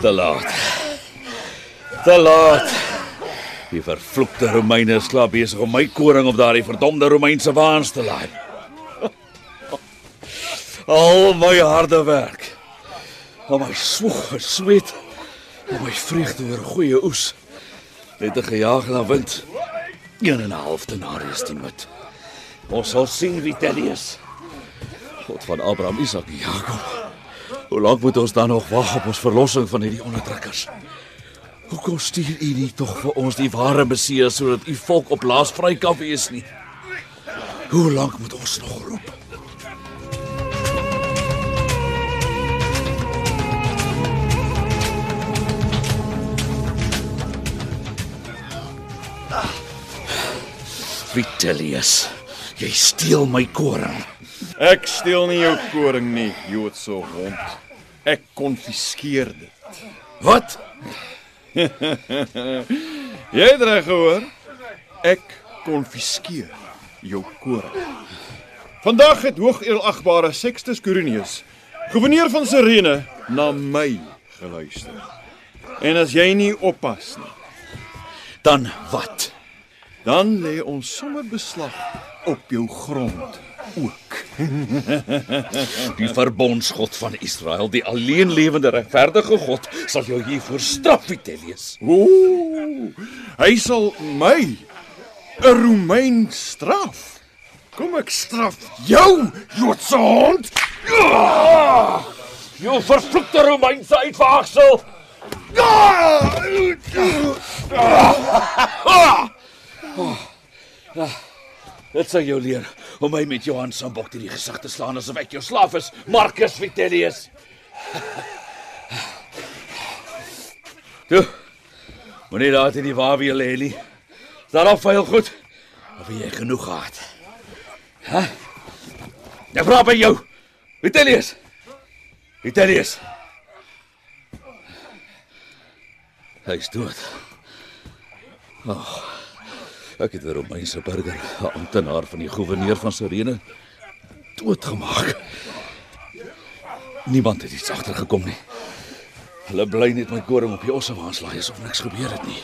Te laat. Te laat. Die vervloekte Romeine is klaar besig om my koring op daardie verdomde Romeinse waans te laai. Al my harde werk. Al my swoeg en sweet. Al my vreugde oor goeie oes. Net 'n gejaag na wind. Een en 'n half denarius die moet. Ons sal sien wie Tellius. God van Abraham, Isak en Jakob. Hoe lank moet ons dan nog wag op ons verlossing van hierdie onderdrukkers? Hoekom stuur u nie tog vir ons die ware Messias sodat u volk op laas vry kan wees nie? Hoe lank moet ons nog roep? Vitellius, jy steel my koring. Ek steel nie jou koring nie, Joodse hond. Ek konfiskeer dit. Wat? Jy het reg gehoor. Ek konfiskeer jou koring. Vandag het hoogeeragbare Sextus Quirinius, goewerneur van Sirene, na my geluister. En as jy nie oppas nie, Dan wat? dan lê ons sommer beslag op jou grond ook. Die verbondsgod van Israel, die alleen lewende regverdige God, sal jou hiervoor straf, Vitellius. Ooh, hy sal my 'n Romein straf. Kom ek straf jou, Joodse hond. Jou vervloekte Romeinse uitvaagsel. Dit sal jou leer om my met Johan Sambok teen die gesig te slaan asof ek jou slaaf is, Marcus Vitellius. Toe. Moenie daar in die wa weer lê nie. Daar al vuil goed? Of jy genoeg gehad? Hæ? Ek vra by jou. Vitellius. Vitellius. Hy is dood. Ag. Oh, ek het 'n Romeinse burger, 'n amptenaar van die goewerneur van Sirene, doodgemaak. Niemand het iets agtergekom nie. Hulle bly net my koring op die ossewaans laai asof niks gebeur het nie.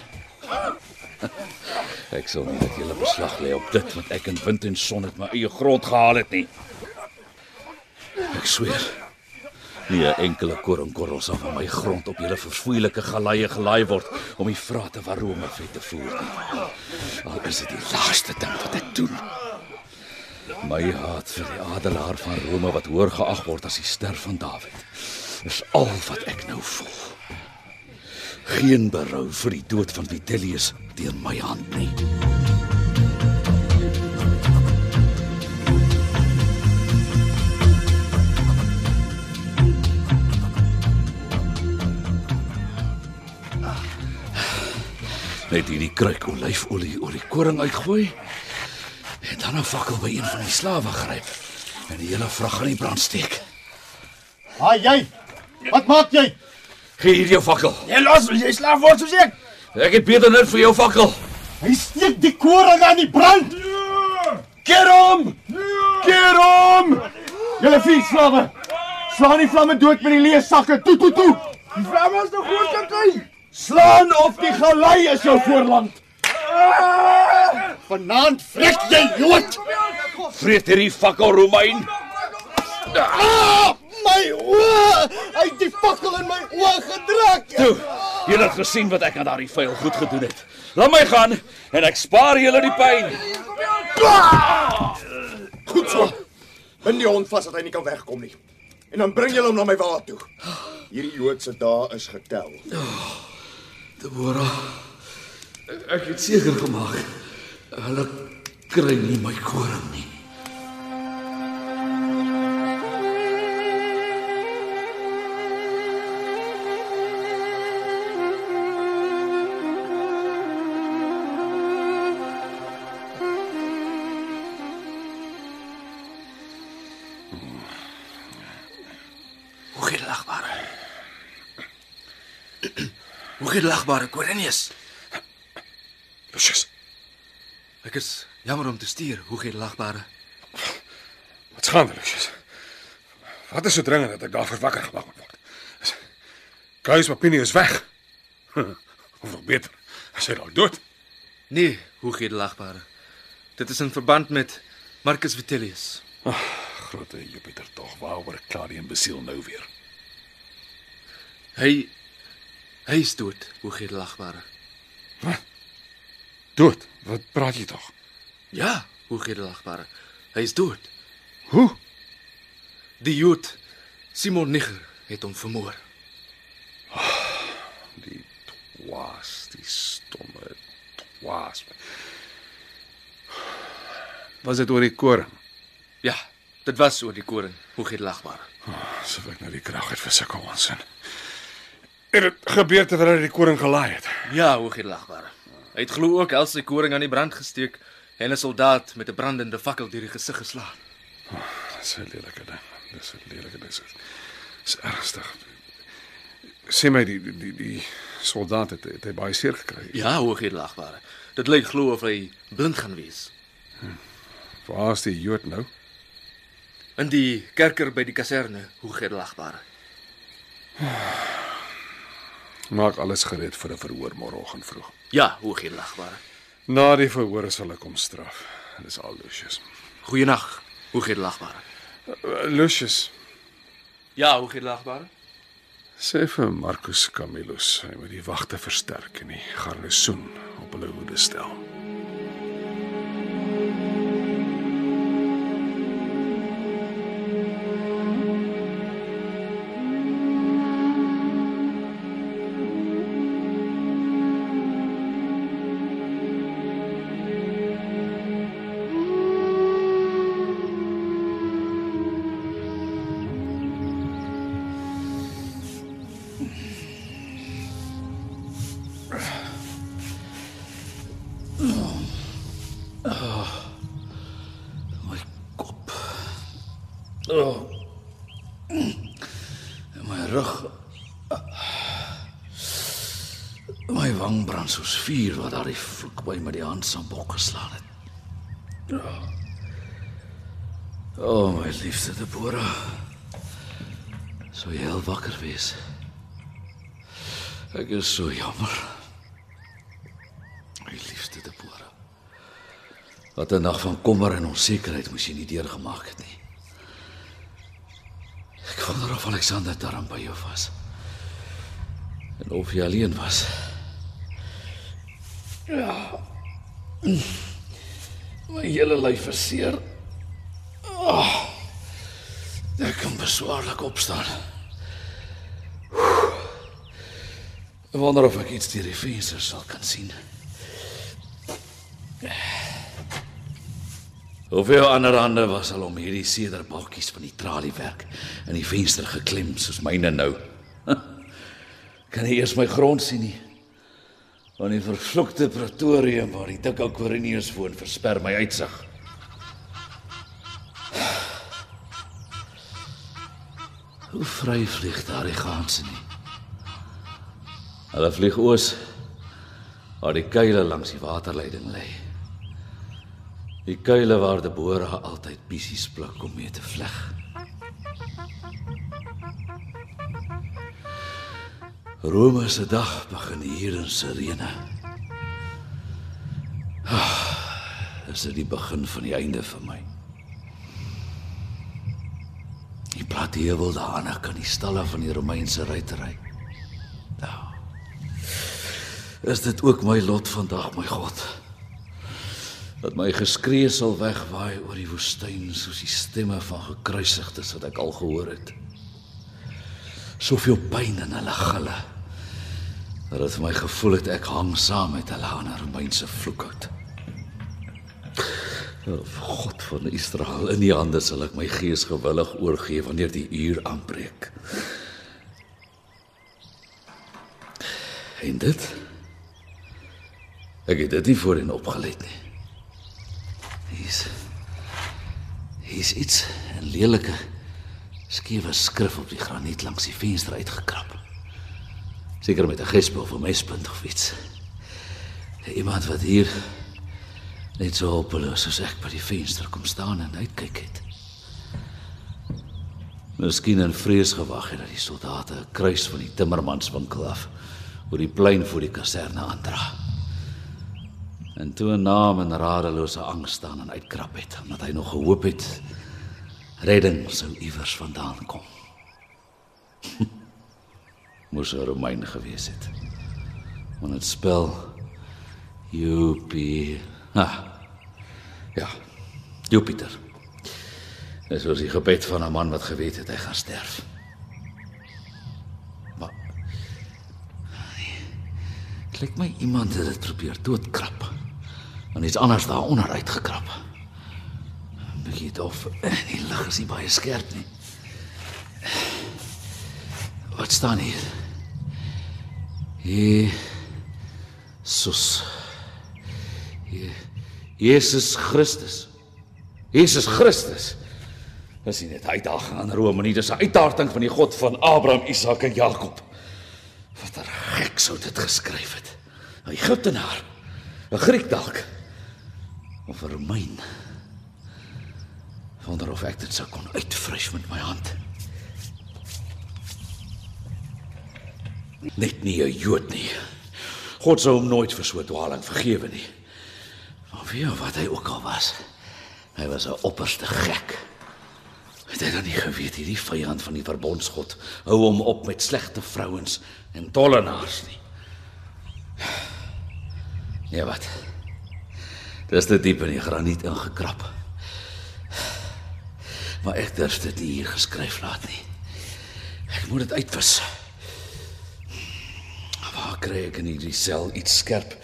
Ek sal nie dat julle beslag lê op dit wat ek in wind en son uit my eie grond gehaal het nie. Ek sweer. Nie 'n enkele koringkorrel sal van my grond op julle verfoeilike galaie gelaai word om die vrate van Rome vet te voer nie. Al is dit die laaste ding wat ek doen. My haat vir die adelaar van Rome wat hoër geag word as die ster van Dawid is al wat ek nou voel. Geen berou vir die dood van Vitellius deur my hand nie. Net hierdie kruik olyfolie oor die koring uitgooi en dan 'n fakkel by een van die slawe gryp en die hele vrag aan die brand steek. Haai jy. Wat maak jy? Gee hier jou fakkel. Jy los, jy slaaf word soos ek. Ek het beter net vir jou fakkel. Hy steek die koring aan die brand. Keer hom! Keer hom! Julle vier slawe. Slaan die vlamme dood met die leë sakke. Toe toe toe. Die vlamme is nog groot kan kry. Slaan of die galei is jou voorland. Vanaand vrek jy Jood. Vreet hierdie fakkel Romein. Ah, my oë. Hy het die fakkel in my oë gedruk. Toe, julle het gesien wat ek aan daardie vuil goed gedoen het. Laat my gaan en ek spaar julle die pyn. Goed so. Bind die hond vas dat hy nie kan wegkom nie. En dan bring jy hom na my wa toe. Hierdie Joodse dae is getel. Deborah, ek het seker gemaak hulle kry nie my koring nie. Hoe gelagbaar. Hoe die lagbare, Cornelius? Lucius, Ek is jammer om te stuur. Hoe die lagbare? wat gaan er, Lucius? Wat is so dringend dat ek daarvoor wakker gemaak word? Mapini is weg. Of nog beter, hy is dalk dood. Nee, hoe die lagbare? Dit is in verband met Marcus Vitellius. Grote Jupiter tog, waaroor klaar die imbesiel nou weer. Hy hy is dood. Hoe gaan die lagbare? Dood. Wat praat jy tog? Ja, hoe gaan die lagbare? Hy is dood. Hoe? Die Jood Simon Nigger het hom vermoor. Die twaas, die stomme twaas. Was dit oor die koring? Ja, dit was oor die koring. Hoe gaan die lagbare? Asof ek nou die krag het vir sulke onsin. Het dit gebeur terwyl hy die koring gelaai het? Ja, lagbare? Hy het glo ook al sy koring aan die brand gesteek en 'n soldaat met 'n brandende fakkel deur die gesig geslaan. Dis 'n lelike ding. Dis 'n lelike ding. Dis ernstig. Sê my die die die, die soldaat het, het hy baie seer gekry. Ja, lagbare? Dit lyk glo of hy blind gaan wees. Waar is die Jood nou? In die kerker by die kaserne, hoe gaan die lagbare? Maak alles gereed vir 'n verhoor môreoggend vroeg. Ja, hoe gaan die lagbare? Na die verhoor sal ek hom straf. Dis al Lucius. Goeienaand. Hoe gaan die lagbare? Uh, Lucius, Ja, hoe gaan die lagbare? sê vir Marcus Camillus hy moet die wagte versterk en die garnisoen op hulle hoede stel. Oh. En my rug. My wang brand soos vuur wat daardie vloek by my die hand sambok geslaan het. O, oh, my liefste Deborah. Sou jy heel wakker wees? Ek is so jammer. My liefste Deborah. Wat 'n nag van kommer en onsekerheid moes jy nie deurgemaak het nie. Ek wonder of Alexander daarom by jou was. En of jy alleen was. Ja. My hele lyf is seer. Oh, ek kan beswaarlik opstaan. Ek wonder of ek iets deur die venster sal kan sien. Hoeveel ander hande was al om hierdie sederbalkies van die traliewerk in die venster geklem soos myne nou. Kan nie eers my grond sien nie. Want die vervloekte pretorium waar die dik ou Quirinius woon versper my uitsig. Hoe vry vlieg daardie ganse nie. Hulle vlieg oos waar die kuile langs die waterleiding lê. Die kuile waar die boere altyd pissies pluk om mee te vleg. Rome se dag begin hier in Sirene. Ah, is dit die begin van die einde vir my. Die platte heuwel daarna kan die stalle van die Romeinse ruitery. Nou. Is dit ook my lot vandag, my God? Dat my geskree sal wegwaai oor die woestyn soos die stemme van gekruisigdes wat ek al gehoor het. Soveel pyn in hulle gille dat dit vir my gevoel het ek hang saam met hulle aan 'n Romeinse vloekhout. O God van Israel, in die hande sal ek my gees gewillig oorgee wanneer die uur aanbreek. En dit Ek het dit nie voorheen opgelet nie. Hier's hier's iets in lelike Skewe skrif op die graniet langs die venster uitgekrap. Seker met 'n gesp of 'n mespunt of iets. Iemand wat hier net so hopeloos soos ek by die venster kom staan en uitkyk het. Miskien in vrees gewag het dat die soldate 'n kruis van die timmermanswinkel af oor die plein voor die kaserne aandra. En toe 'n naam in radelose angs staan en uitkrap het, omdat hy nog gehoop het redding sou iewers vandaan kom. Moes 'n Romein gewees het. Want dit spel Jupie. Ah. Ja. Jupiter. Dis soos die gebed van 'n man wat geweet het hy gaan sterf. Maar klink my iemand het dit probeer doodkrap. En iets anders daaronder uitgekrap. 'n Bietjie dof. Die lig is nie baie skerp nie. Wat staan hier? Jesus. Je- Jesus Christus. Jesus Christus. Dis nie net uitdaging aan Rome nie, dis 'n uitdaging van die God van Abraham, Isak en Jakob. Wat 'n gek sou dit geskryf het. 'n Egiptenaar. 'n Griek dalk. Of 'n Romein. Wonder of ek dit sou kon uitvries met my hand. Net nie 'n Jood nie. God sou hom nooit vir so 'n dwaling vergewe nie. Maar wie of wat hy ook al was, hy was 'n opperste gek. Het hy dan nie geweet hierdie vyand van die verbondsgod hou hom op met slegte vrouens en tollenaars nie. Ja wat? Dis te diep in die graniet ingekrap. Maar ek durf dit nie hier geskryf laat nie. Ek moet dit uitwis. Waar kry ek in hierdie sel iets skerp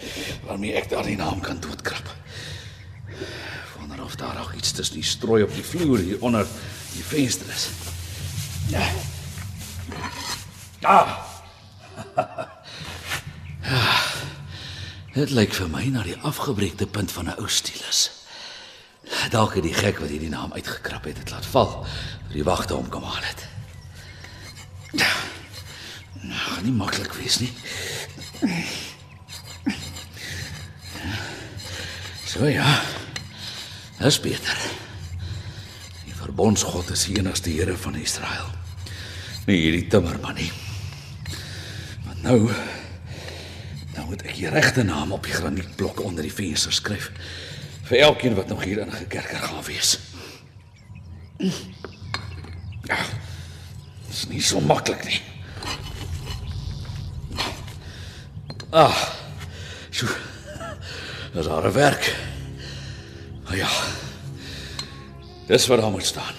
waarmee ek daardie naam kan doodkrap? Wonder of daar nog iets tussen die strooi op die vloer hier onder die venster is. Ja. Ah. Dit lyk vir my na die afgebreekte punt van 'n ou stylus. Dalk het die gek wat hierdie naam uitgekrap het, dit laat val. toe Die wagte hom kom haal het. Nou, gaan nie maklik wees nie. So ja. Dis beter. Die verbondsgod is die enigste Here van Israel. Nie hierdie timmerman nie. Maar nou nou die regte naam op die granietblok onder die venster skryf vir elkeen wat nog hier in gekerker gaan wees. Ja. Dis nie so maklik nie. Ah. Sjoe. Dis harde werk. Maar ja. Dis wat daar moet staan.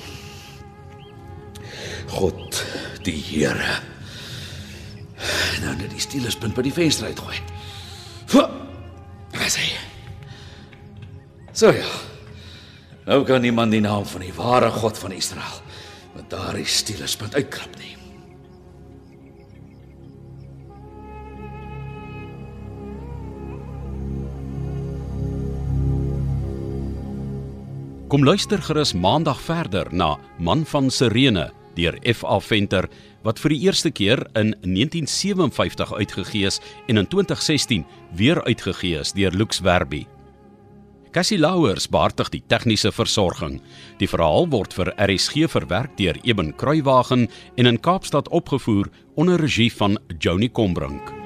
God die Here. Nou net die stielespunt by die venster uitgooi. So ja. Nou kan niemand die naam van die ware God van Israel met daardie stielespunt uitkrap nie. Kom luister gerus maandag verder na Man van Sirene deur F.A. Venter wat vir die eerste keer in 1957 uitgegee is en in 2016 weer uitgegee is deur Lux Werby. Cassie Louwers beheer die tegniese versorging. Die verhaal word vir RSG verwerk deur Eben Kruiwagen en in Kaapstad opgevoer onder regie van Joni Combrink.